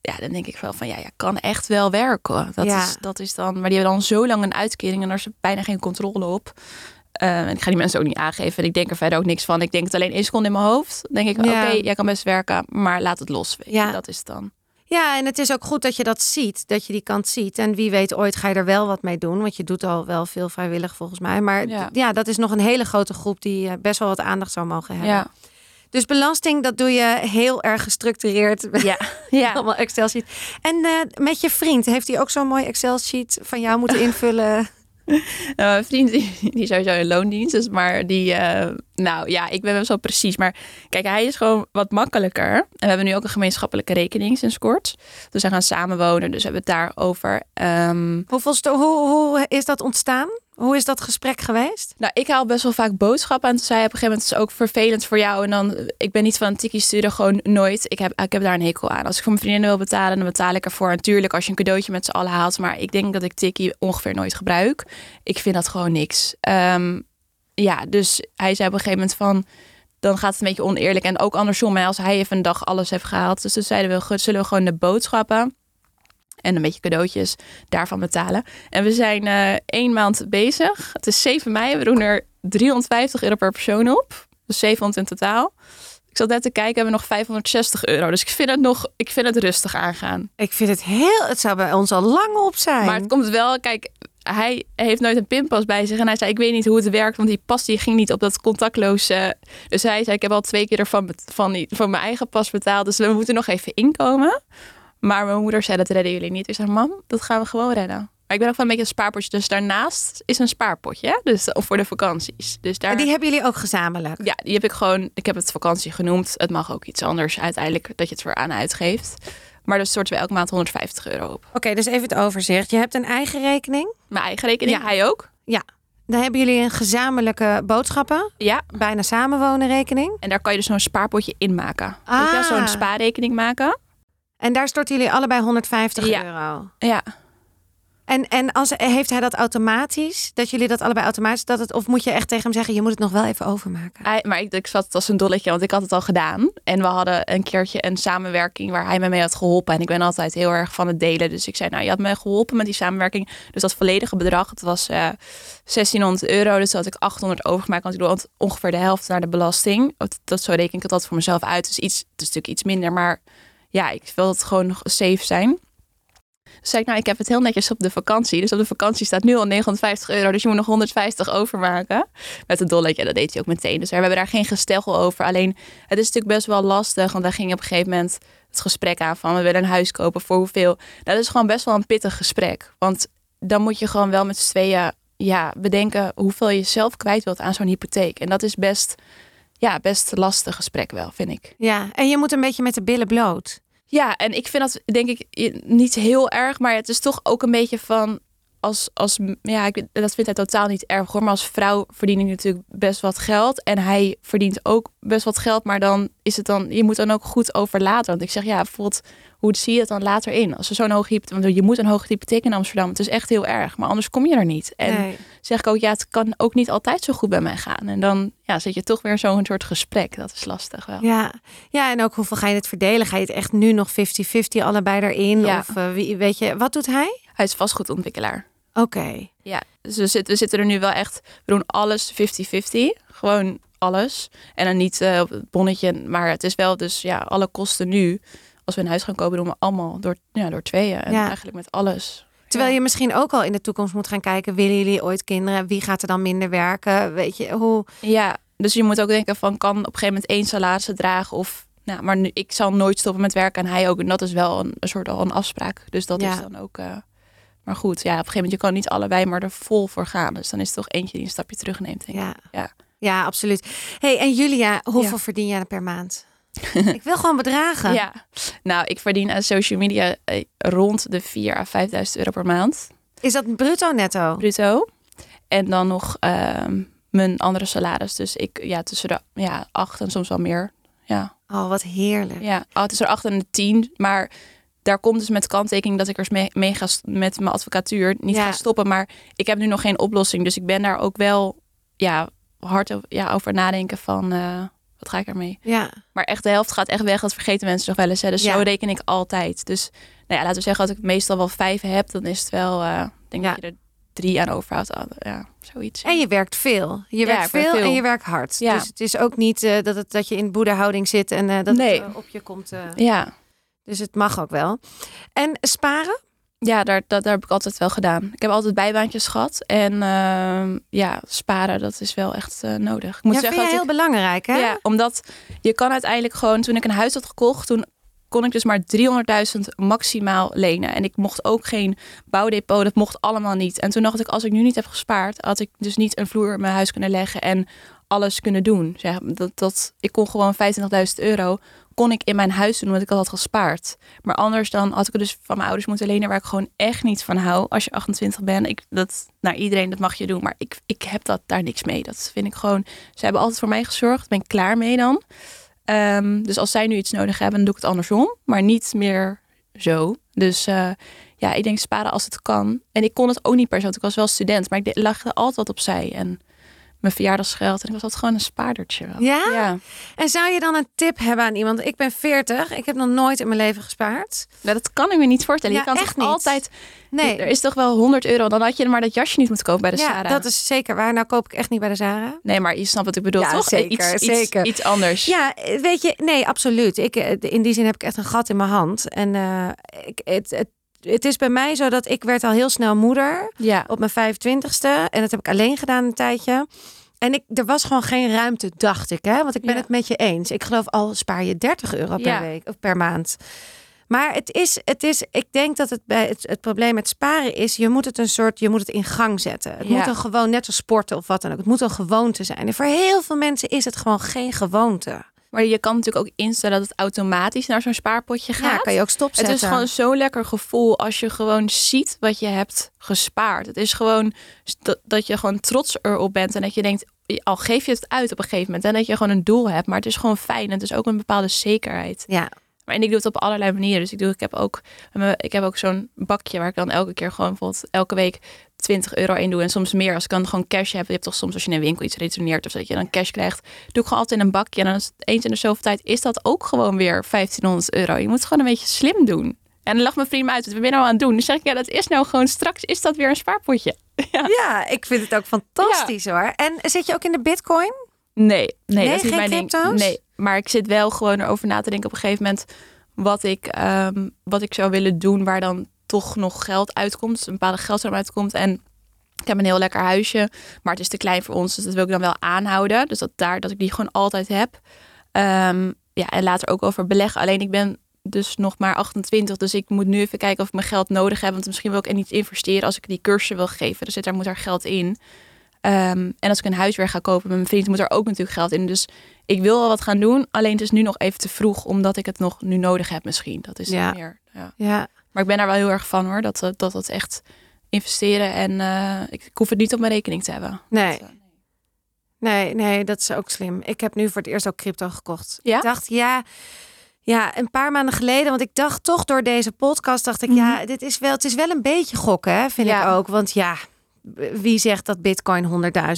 ja, dan denk ik wel van, ja, je kan echt wel werken. Dat, ja. is, dat is dan, maar die hebben dan zo lang een uitkering en daar is bijna geen controle op. Uh, ik ga die mensen ook niet aangeven. En ik denk er verder ook niks van. Ik denk het alleen één seconde in mijn hoofd. Dan denk ik, oké, jij kan best werken, maar laat het los. ja. Dat is het dan. Ja, en het is ook goed dat je dat ziet, dat je die kant ziet. En wie weet, ooit ga je er wel wat mee doen. Want je doet al wel veel vrijwillig volgens mij. Maar ja, ja dat is nog een hele grote groep die eh, best wel wat aandacht zou mogen hebben. Ja. Dus belasting, dat doe je heel erg gestructureerd. Ja, ja. allemaal Excel sheet. En uh, met je vriend, heeft hij ook zo'n mooi Excel sheet van jou moeten invullen? Uh, vriend die, die sowieso in loondienst is, maar die, uh, nou ja, ik ben wel zo precies. Maar kijk, hij is gewoon wat makkelijker. En we hebben nu ook een gemeenschappelijke rekening sinds kort. Dus we gaan samenwonen, dus we hebben het daarover. Um... Hoeveel hoe, hoe is dat ontstaan? Hoe is dat gesprek geweest? Nou, ik haal best wel vaak boodschappen. En toen zei op een gegeven moment, het is ook vervelend voor jou. En dan, ik ben niet van een tikkie sturen, gewoon nooit. Ik heb, ik heb daar een hekel aan. Als ik voor mijn vriendinnen wil betalen, dan betaal ik ervoor. Natuurlijk, als je een cadeautje met z'n allen haalt. Maar ik denk dat ik tikkie ongeveer nooit gebruik. Ik vind dat gewoon niks. Um, ja, dus hij zei op een gegeven moment van dan gaat het een beetje oneerlijk. En ook andersom, als hij even een dag alles heeft gehaald. Dus toen zeiden we, zullen we gewoon de boodschappen en een beetje cadeautjes daarvan betalen. En we zijn uh, één maand bezig. Het is 7 mei. We doen er 350 euro per persoon op. Dus 700 in totaal. Ik zat net te kijken, hebben we nog 560 euro. Dus ik vind het nog, ik vind het rustig aangaan. Ik vind het heel, het zou bij ons al lang op zijn. Maar het komt wel, kijk, hij heeft nooit een pinpas bij zich. En hij zei, ik weet niet hoe het werkt, want die pas die ging niet op dat contactloze. Dus hij zei, ik heb al twee keer ervan van, die, van mijn eigen pas betaald. Dus we moeten nog even inkomen. Maar mijn moeder zei, dat redden jullie niet. Ik zei, mam, dat gaan we gewoon redden. Maar ik ben ook wel een beetje een spaarpotje. Dus daarnaast is een spaarpotje. Dus voor de vakanties. Dus daar... die hebben jullie ook gezamenlijk? Ja, die heb ik gewoon... Ik heb het vakantie genoemd. Het mag ook iets anders uiteindelijk dat je het voor aan uitgeeft. Maar dus storten we elke maand 150 euro op. Oké, dus even het overzicht. Je hebt een eigen rekening? Mijn eigen rekening, ja. hij ook. Ja. Dan hebben jullie een gezamenlijke boodschappen. Ja. Bijna samenwonen rekening. En daar kan je dus zo'n spaarpotje in maken. Ah. Zo'n spaarrekening maken. En daar storten jullie allebei 150 euro. Ja. En, en als, heeft hij dat automatisch? Dat jullie dat allebei automatisch? Dat het, of moet je echt tegen hem zeggen, je moet het nog wel even overmaken? Hij, maar ik, ik zat het als een dolletje, want ik had het al gedaan. En we hadden een keertje een samenwerking waar hij me mee had geholpen. En ik ben altijd heel erg van het delen. Dus ik zei, nou, je had me geholpen met die samenwerking. Dus dat volledige bedrag, het was uh, eh, 1600 euro. Dus dat had ik 800 overgemaakt. Want ik doe ongeveer de helft naar de belasting. Dat, zo reken ik het altijd voor mezelf uit. Dus iets, het is natuurlijk iets minder, maar ja, ik wil het gewoon nog safe zijn. Dus zei ik, nou, ik heb het heel netjes op de vakantie. Dus op de vakantie staat nu al 950 euro. Dus je moet nog 150 overmaken. Met een dolletje, dat deed hij ook meteen. Dus we hebben daar geen gestel over. Alleen, het is natuurlijk best wel lastig. Want daar ging op een gegeven moment het gesprek aan van... we willen een huis kopen, voor hoeveel? Dat is gewoon best wel een pittig gesprek. Want dan moet je gewoon wel met z'n tweeën ja, bedenken... hoeveel je zelf kwijt wilt aan zo'n hypotheek. En dat is best ja, best lastig gesprek wel, vind ik. Ja, en je moet een beetje met de billen bloot. Ja, en ik vind dat denk ik niet heel erg, maar het is toch ook een beetje van als, als ja, ik, dat vindt hij totaal niet erg hoor. Maar als vrouw verdien ik natuurlijk best wat geld. En hij verdient ook best wat geld. Maar dan is het dan, je moet dan ook goed over later. Want ik zeg ja, bijvoorbeeld, hoe zie je het dan later in? Als er zo'n hoge hypotheek, want je moet een hoge hypotheek in Amsterdam. Het is echt heel erg. Maar anders kom je er niet. En Nee. zeg ik ook, ja, het kan ook niet altijd zo goed bij mij gaan. En dan ja, zit je toch weer zo'n soort gesprek. Dat is lastig wel. Ja. ja, en ook hoeveel ga je het verdelen? Ga je het echt nu nog 50-50 allebei erin? Ja. Of eh, wie, weet je, wat doet hij? Hij is vastgoedontwikkelaar. Oké. Ja, dus we zitten, we zitten er nu wel echt, we doen alles 50-50. Gewoon alles. En dan niet op het bonnetje, maar het is wel dus ja, alle kosten nu. Als we een huis gaan kopen, doen we allemaal door, ja, door tweeën. En Ja. eigenlijk met alles. Terwijl je misschien ook al in de toekomst moet gaan kijken, willen jullie ooit kinderen? Wie gaat er dan minder werken? Weet je, hoe... Ja, dus je moet ook denken van, kan op een gegeven moment één salaris dragen of... Nou, maar nu, ik zal nooit stoppen met werken en hij ook. En dat is wel een, een soort al een afspraak. Dus dat Ja. is dan ook... eh, maar goed, ja, op een gegeven moment, je kan niet allebei maar er vol voor gaan. Dus dan is het toch eentje die een stapje terugneemt, denk ik. Ja. Ja. ja, absoluut. hey, en Julia, hoeveel verdien jij per maand? ik wil gewoon bedragen. Ja, nou, ik verdien aan social media eh, rond de 4 à 5.000 euro per maand, Is dat bruto netto? bruto. En dan nog ehm, mijn andere salaris. Dus ik, ja, tussen de ja, 8 en soms wel meer. Ja, Oh, wat heerlijk. ja oh, tussen de 8 en de 10. Maar daar komt dus met kanttekening dat ik er mee, mee ga met mijn advocatuur niet Ja. ga stoppen. Maar ik heb nu nog geen oplossing. Dus ik ben daar ook wel ja, hard over, ja, over nadenken van eh, wat ga ik ermee. Ja. Maar echt de helft gaat echt weg. Dat vergeten mensen nog wel eens. Hè? Dus Ja. zo reken ik altijd. Dus nou ja, laten we zeggen, als ik meestal wel vijf heb, dan is het wel, eh denk Ja. dat je er drie aan overhoudt. Ja, zoiets. En je werkt veel. Je werkt ik werk veel, veel. en je werkt hard. Ja. Dus het is ook niet eh, dat, het, dat je in boedehouding zit en eh, dat Nee. het op je komt. Ja, Dus het mag ook wel. En sparen? Ja daar, dat, daar heb ik altijd wel gedaan. Ik heb altijd bijbaantjes gehad. En ehm, ja, sparen, dat is wel echt eh, nodig. Ik moet ja, zeggen vind je dat heel belangrijk, hè? ja, omdat je kan uiteindelijk gewoon, toen ik een huis had gekocht, toen kon ik dus maar 300.000 maximaal lenen. En ik mocht ook geen bouwdepot, dat mocht allemaal niet. En toen dacht ik, als ik nu niet heb gespaard, had ik dus niet een vloer in mijn huis kunnen leggen en alles kunnen doen. Zeg, dat, dat, ik kon gewoon 25.000 euro kon ik in mijn huis doen, omdat ik had gespaard. Maar anders dan had ik het dus van mijn ouders moeten lenen, waar ik gewoon echt niet van hou. Als je 28 bent, ik, dat, naar iedereen, dat mag je doen. Maar ik, ik heb dat, daar niks mee. Dat vind ik gewoon, ze hebben altijd voor mij gezorgd. Ben ik klaar mee dan. Ehm, dus als zij nu iets nodig hebben, dan doe ik het andersom. Maar niet meer zo. Dus eh, ja, ik denk sparen als het kan. En ik kon het ook niet per se, want ik was wel student. Maar ik lag er altijd wat opzij. En mijn verjaardagsgeld. En ik was altijd gewoon een spaardertje. wel. Ja? Ja. En zou je dan een tip hebben aan iemand? Ik ben 40, ik heb nog nooit in mijn leven gespaard. Nou, dat kan ik me niet voorstellen. Ja, je kan echt toch niet. altijd... Nee, Er is toch wel 100 euro. Dan had je maar dat jasje niet moeten kopen bij de ja, Sarah. dat is zeker waar. Nou koop ik echt niet bij de Zara. Nee, maar je snapt wat ik bedoel, Ja, toch? zeker, iets, zeker. Iets, iets anders. Ja, weet je, nee, absoluut. Ik, eh, in die zin heb ik echt een gat in mijn hand. En eh, ik, het, het, het is bij mij zo dat ik werd al heel snel moeder Ja. op mijn 25ste. En dat heb ik alleen gedaan een tijdje. En ik, er was gewoon geen ruimte, dacht ik. Hè? Want ik ben Ja. het met je eens. Ik geloof al spaar je 30 euro per Ja. week of per maand. Maar het is, het is, ik denk dat het bij het, het probleem met sparen is, je moet het een soort, je moet het in gang zetten. Het Ja. moet een gewoon, net als sporten of wat dan ook. Het moet een gewoonte zijn. En voor heel veel mensen is het gewoon geen gewoonte. Maar je kan natuurlijk ook instellen dat het automatisch naar zo'n spaarpotje gaat. Ja, kan je ook Het stopzetten. is gewoon zo'n lekker gevoel als je gewoon ziet wat je hebt gespaard. Het is gewoon dat, dat je gewoon trots erop bent en dat je denkt, al geef je het uit op een gegeven moment en dat je gewoon een doel hebt, maar het is gewoon fijn en het is ook een bepaalde zekerheid. Ja, Maar en ik doe het op allerlei manieren. Dus ik, doe, ik heb ook, ik heb ook zo'n bakje waar ik dan elke keer gewoon bijvoorbeeld elke week 20 euro in doe. En soms meer als ik dan gewoon cash heb. Je hebt toch soms als je in een winkel iets retourneert of dat je dan cash krijgt. Doe ik gewoon altijd in een bakje. En dan is het eens in de zoveel tijd is dat ook gewoon weer 1500 euro. Je moet het gewoon een beetje slim doen. En dan lag mijn vriend me uit. Wat ben je nou aan het doen? Dan zeg ik, ja, dat is nou gewoon straks is dat weer een spaarpotje. Ja. ja ik vind het ook fantastisch hoor. En zit je ook in de bitcoin? Nee, nee, Nee, dat is ding. Nee, maar ik zit wel gewoon erover na te denken op een gegeven moment wat ik, ehm, wat ik zou willen doen waar dan toch nog geld uitkomt, dus een bepaalde geldstroom uitkomt. En ik heb een heel lekker huisje, maar het is te klein voor ons, dus dat wil ik dan wel aanhouden. Dus dat daar dat ik die gewoon altijd heb. Ehm, ja, en later ook over beleggen. Alleen ik ben dus nog maar 28, dus ik moet nu even kijken of ik mijn geld nodig heb, want misschien wil ik er niet investeren als ik die cursus wil geven. Dus daar moet er geld in. Ehm, en als ik een huis weer ga kopen met mijn vriend, moet er ook natuurlijk geld in. Dus ik wil wel wat gaan doen. Alleen het is nu nog even te vroeg, omdat ik het nog nu nodig heb misschien. Dat is Ja. meer. Ja. Ja. Maar ik ben daar wel heel erg van hoor. Dat dat, dat het echt investeren en eh, ik, ik hoef het niet op mijn rekening te hebben. Nee. Dat, eh, Nee, nee, dat is ook slim. Ik heb nu voor het eerst ook crypto gekocht. Ja? Ik dacht, ja, ja, een paar maanden geleden, want ik dacht toch door deze podcast, dacht ik, ja, dit is wel, het is wel een beetje gokken, hè, vind Ja. ik ook. Want ja, wie zegt dat Bitcoin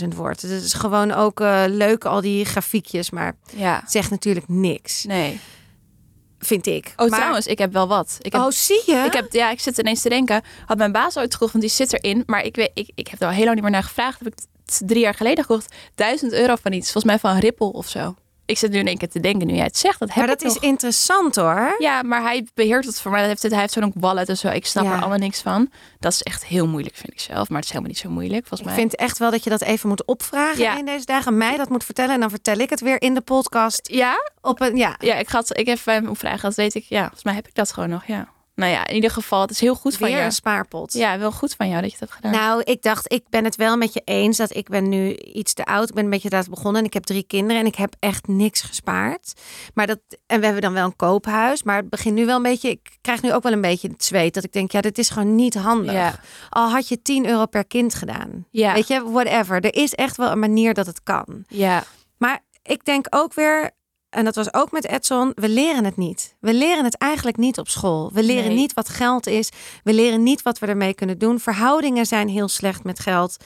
100.000 wordt? Het is gewoon ook eh, leuk, al die grafiekjes, maar ja, het zegt natuurlijk niks, nee. Vind ik. Oh, maar, trouwens, ik heb wel wat. Ik heb, oh, zie je? ik heb, ja, ik zit ineens te denken, had mijn baas ooit gekocht, want die zit erin. Maar ik weet, ik, ik heb er al heel lang niet meer naar gevraagd. Heb ik drie jaar geleden gekocht. Duizend euro van iets, volgens mij van Ripple of zo. Ik zit nu in één keer te denken, nu jij het zegt, dat heb maar dat ik is nog. interessant hoor. Ja, maar hij beheert het voor mij. Hij heeft, het, hij heeft zo'n ook wallet en zo. Ik snap Ja. er allemaal niks van. Dat is echt heel moeilijk, vind ik zelf. Maar het is helemaal niet zo moeilijk, volgens Ik mij. vind echt wel dat je dat even moet opvragen Ja. in deze dagen. Mij dat moet vertellen en dan vertel ik het weer in de podcast. Ja? Op een, ja, Ja, ik, had, ik heb bij hem vragen, dat weet ik. Ja, volgens mij heb ik dat gewoon nog, ja. Nou ja, in ieder geval, het is heel goed van weer jou. een spaarpot. Ja, wel goed van jou dat je dat hebt gedaan. Nou, ik dacht, ik ben het wel met je eens dat ik ben nu iets te oud. Ik ben een beetje laat begonnen en ik heb drie kinderen en ik heb echt niks gespaard. Maar dat, en we hebben dan wel een koophuis, maar het begint nu wel een beetje, ik krijg nu ook wel een beetje het zweet. Dat ik denk, ja, dit is gewoon niet handig. Ja. Al had je 10 euro per kind gedaan. Ja. Weet je, whatever. Er is echt wel een manier dat het kan. Ja, Maar ik denk ook weer, en dat was ook met Edson, we leren het niet. We leren het eigenlijk niet op school. We leren Nee. niet wat geld is. We leren niet wat we ermee kunnen doen. Verhoudingen zijn heel slecht met geld.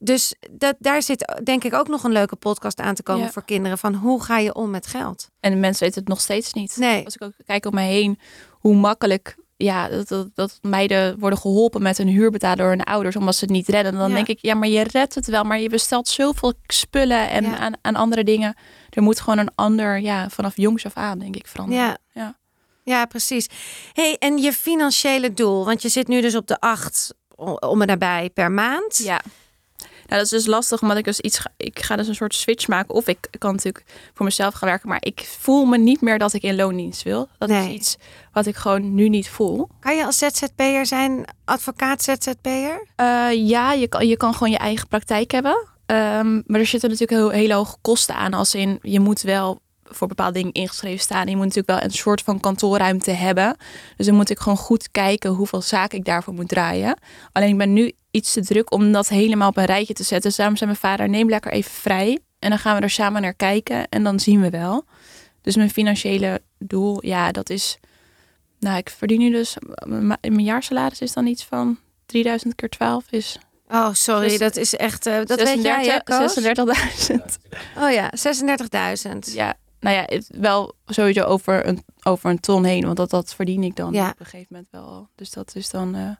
Dus dat, daar zit denk ik ook nog een leuke podcast aan te komen Ja. voor kinderen. Van hoe ga je om met geld? en de mensen weten het nog steeds niet. Nee. Als ik ook kijk om mij heen, hoe makkelijk ja, dat, dat, dat meiden worden geholpen met een huur betalen door hun ouders, omdat ze het niet redden. Dan Ja. denk ik, ja, maar je redt het wel, maar je bestelt zoveel spullen en Ja. aan, aan andere dingen. Er moet gewoon een ander, ja, vanaf jongs af aan, denk ik, veranderen. Ja. Ja. Ja, precies. hey, en je financiële doel, want je zit nu dus op de acht om en nabij per maand. Ja. Nou, dat is dus lastig, omdat ik dus iets ga, ik ga dus een soort switch maken. Of ik kan natuurlijk voor mezelf gaan werken, maar ik voel me niet meer dat ik in loondienst wil. Dat Nee. is iets wat ik gewoon nu niet voel. Kan je als ZZP'er zijn, advocaat ZZP'er? Eh, ja, je kan, je kan gewoon je eigen praktijk hebben. Ehm, maar er zitten natuurlijk heel, hele hoge kosten aan. Als in, je moet wel voor bepaalde dingen ingeschreven staan. Je moet natuurlijk wel een soort van kantoorruimte hebben. Dus dan moet ik gewoon goed kijken hoeveel zaken ik daarvoor moet draaien. Alleen ik ben nu iets te druk om dat helemaal op een rijtje te zetten. Dus daarom zei mijn vader, neem lekker even vrij. En dan gaan we er samen naar kijken. En dan zien we wel. Dus mijn financiële doel, ja, dat is... Nou, ik verdien nu dus... Mijn jaarsalaris is dan iets van 3000 keer 12 is Oh, sorry, dat is echt. eh, dat weet jij, hè, Koos? 36.000. Oh ja, 36.000. Ja, nou ja, het, wel sowieso over een, over een ton heen. Want dat, dat verdien ik dan Ja. op een gegeven moment wel. Dus dat is dan eh,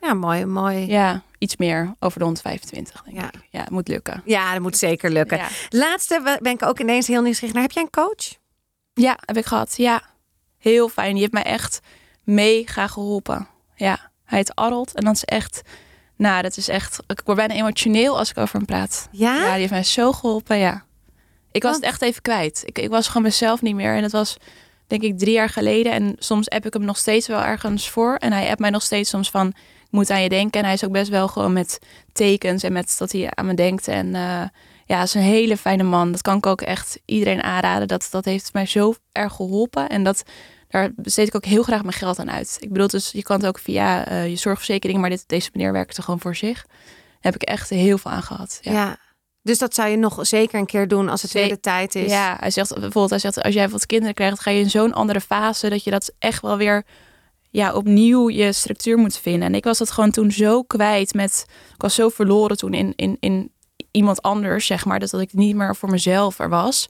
Ja, mooi, mooi. Ja. ja, iets meer over de 125, denk Ja. ik. Ja, het moet lukken. dat moet zeker lukken. Ja. Laatste ben ik ook ineens heel nieuwsgierig naar. Heb jij een coach? ja, heb ik gehad. Ja, heel fijn. Die heeft mij echt mega geholpen. Ja, hij heet Arnold. En dat is echt... Nou, dat is echt... Ik word bijna emotioneel als ik over hem praat. Ja? Ja, die heeft mij zo geholpen, ja. Ik was het echt even kwijt. Ik, ik was gewoon mezelf niet meer. En het was, denk ik, drie jaar geleden. En soms app ik hem nog steeds wel ergens voor. En hij appt mij nog steeds soms van, ik moet aan je denken. En hij is ook best wel gewoon met tekens en met dat hij aan me denkt. En eh, ja, is een hele fijne man. Dat kan ik ook echt iedereen aanraden. Dat, dat heeft mij zo erg geholpen. En dat, daar besteed ik ook heel graag mijn geld aan uit. Ik bedoel, dus je kan het ook via eh, je zorgverzekering. Maar dit, deze meneer werkte gewoon voor zich. Daar heb ik echt heel veel aan gehad. ja. Dus dat zou je nog zeker een keer doen als het weer de tijd is. Ja, hij zegt bijvoorbeeld, hij zegt, als jij wat kinderen krijgt, ga je in zo'n andere fase dat je dat echt wel weer ja, opnieuw je structuur moet vinden. En ik was dat gewoon toen zo kwijt met, ik was zo verloren toen in, in, in iemand anders, zeg maar, dus dat ik niet meer voor mezelf er was.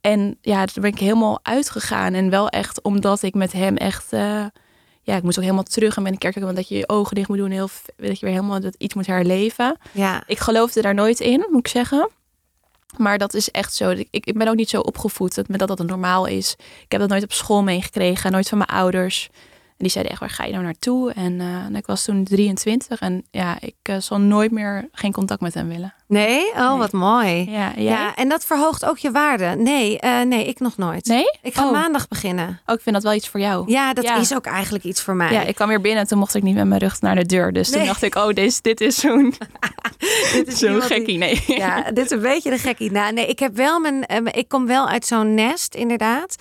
En ja, toen ben ik helemaal uitgegaan en wel echt omdat ik met hem echt, eh, ja, ik moest ook helemaal terug en ben de kerk gegaan, dat je je ogen dicht moet doen, heel, dat je weer helemaal dat iets moet herleven. Ja. Ik geloofde daar nooit in, moet ik zeggen. Maar dat is echt zo. Ik, ik ben ook niet zo opgevoed dat, dat dat normaal is. Ik heb dat nooit op school meegekregen, nooit van mijn ouders. En die zeiden echt, waar ga je nou naartoe? En, eh, ik was toen 23 en ja, ik eh, zal nooit meer geen contact met hem willen. Nee? Oh, Nee. wat mooi. Ja, jij? Ja, en dat verhoogt ook je waarde. Nee, eh, nee, ik nog nooit. Nee? Ik ga Oh. maandag beginnen. Oh, ik vind dat wel iets voor jou. Ja, dat Ja. is ook eigenlijk iets voor mij. Ja, ik kwam weer binnen en toen mocht ik niet met mijn rug naar de deur. Dus toen dacht ik, oh, dit, dit is zo'n die- gekkie. Nee. Ja, dit is een beetje de gekkie. Nou, nee, ik heb wel mijn, ik kom wel uit zo'n nest, inderdaad.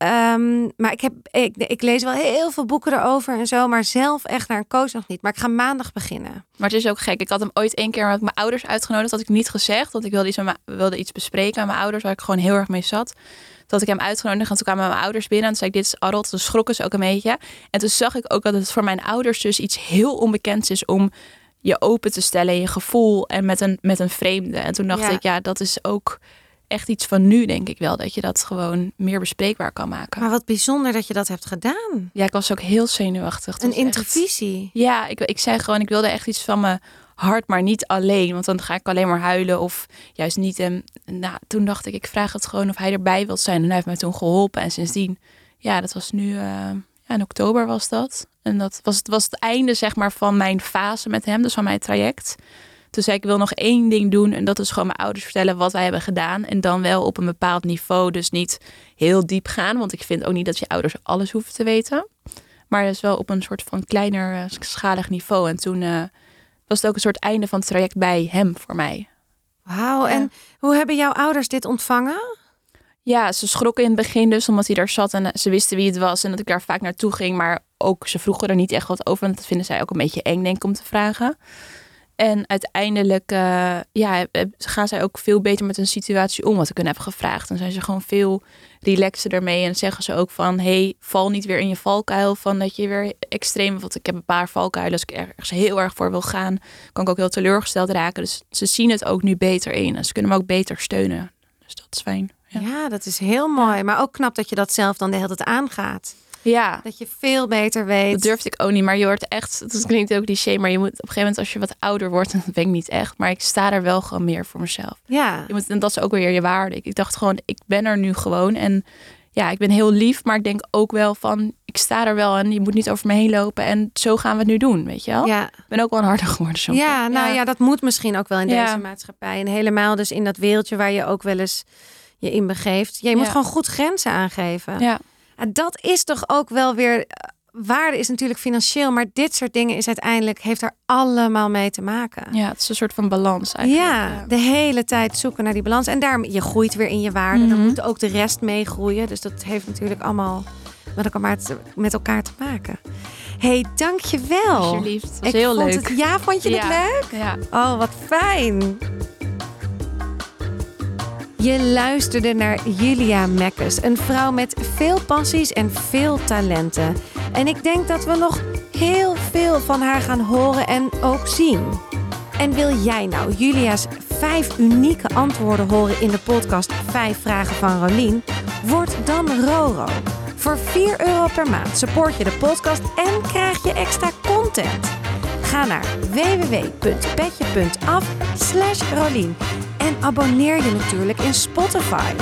Ehm, maar ik, heb, ik, ik lees wel heel veel boeken erover en zo. Maar zelf echt naar een coach nog niet. Maar ik ga maandag beginnen. Maar het is ook gek. Ik had hem ooit één keer met mijn ouders uitgenodigd. Dat had ik niet gezegd. Want ik wilde iets, met wilde iets bespreken met mijn ouders. Waar ik gewoon heel erg mee zat. Toen had ik hem uitgenodigd. En toen kwamen mijn ouders binnen. En toen zei ik, dit is Arnold. Toen schrokken ze ook een beetje. En toen zag ik ook dat het voor mijn ouders dus iets heel onbekends is. Om je open te stellen. in Je gevoel. En met een, met een vreemde. En toen dacht Ja. ik, ja, dat is ook echt iets van nu, denk ik wel. Dat je dat gewoon meer bespreekbaar kan maken. Maar wat bijzonder dat je dat hebt gedaan. Ja, ik was ook heel zenuwachtig. Een echt- intervisie. Ja, ik, ik zei gewoon, ik wilde echt iets van mijn hart, maar niet alleen. Want dan ga ik alleen maar huilen of juist niet. En nou, toen dacht ik, ik vraag het gewoon of hij erbij wil zijn. En hij heeft me toen geholpen. En sindsdien, ja, dat was nu, eh, ja, in oktober was dat. En dat was, het was het einde, zeg maar, van mijn fase met hem, dus van mijn traject. Toen zei ik, ik wil nog één ding doen. En dat is gewoon mijn ouders vertellen wat wij hebben gedaan. En dan wel op een bepaald niveau. Dus niet heel diep gaan. Want ik vind ook niet dat je ouders alles hoeven te weten. Maar dus wel op een soort van kleiner eh, schalig niveau. En toen eh, was het ook een soort einde van het traject bij hem voor mij. Wauw. Ja. En hoe hebben jouw ouders dit ontvangen? Ja, ze schrokken in het begin dus omdat hij daar zat en eh, ze wisten wie het was en dat ik daar vaak naartoe ging. Maar ook ze vroegen er niet echt wat over, want dat vinden zij ook een beetje eng, denk ik, om te vragen. En uiteindelijk eh, ja, eh, gaan zij ook veel beter met een situatie om, wat ik hun heb gevraagd. Dan zijn ze gewoon veel relaxer ermee en zeggen ze ook van, hey, val niet weer in je valkuil van dat je weer extreem, want ik heb een paar valkuilen, als ik ergens heel erg voor wil gaan, kan ik ook heel teleurgesteld raken. Dus ze zien het ook nu beter in en ze kunnen me ook beter steunen. Dus dat is fijn. Ja. dat is heel mooi. Maar ook knap dat je dat zelf dan de hele tijd aangaat. Ja, Dat je veel beter weet. dat durfde ik ook niet. Maar je wordt echt, dat klinkt ook cliché, maar je moet op een gegeven moment als je wat ouder wordt, en dat ben ik niet echt, maar ik sta er wel gewoon meer voor mezelf. Ja. Je moet, en dat is ook weer je waarde. Ik, ik dacht gewoon, ik ben er nu gewoon en ja, ik ben heel lief, maar ik denk ook wel van, ik sta er wel en je moet niet over me heen lopen en zo gaan we het nu doen, weet je wel? Ja. Ik ben ook wel een harder geworden soms. Ja, nou ja. dat moet misschien ook wel in Ja. deze maatschappij. En helemaal dus in dat wereldje waar je ook wel eens je in begeeft. Je moet gewoon goed grenzen aangeven. Ja. Dat is toch ook wel weer... eh, Waarde is natuurlijk financieel, maar dit soort dingen is uiteindelijk heeft er allemaal mee te maken. ja, het is een soort van balans eigenlijk. Ja, de hele tijd zoeken naar die balans. En daarom, je groeit weer in je waarde. Dan Mhm. moet ook de rest meegroeien. Dus dat heeft natuurlijk allemaal met elkaar te, met elkaar te maken. hey, dankjewel. Alsjeblieft, dat was Ik heel vond leuk. Het, ja, vond je het Ja. leuk? Ja. Oh, wat fijn. Je luisterde naar Julia Mekkes, een vrouw met veel passies en veel talenten. En ik denk dat we nog heel veel van haar gaan horen en ook zien. En wil jij nou Julia's vijf unieke antwoorden horen in de podcast 5 Vragen van Rolien? Word dan Roro. Voor 4 euro per maand support je de podcast en krijg je extra content. Ga naar www.petje.af slash. En abonneer je natuurlijk in Spotify.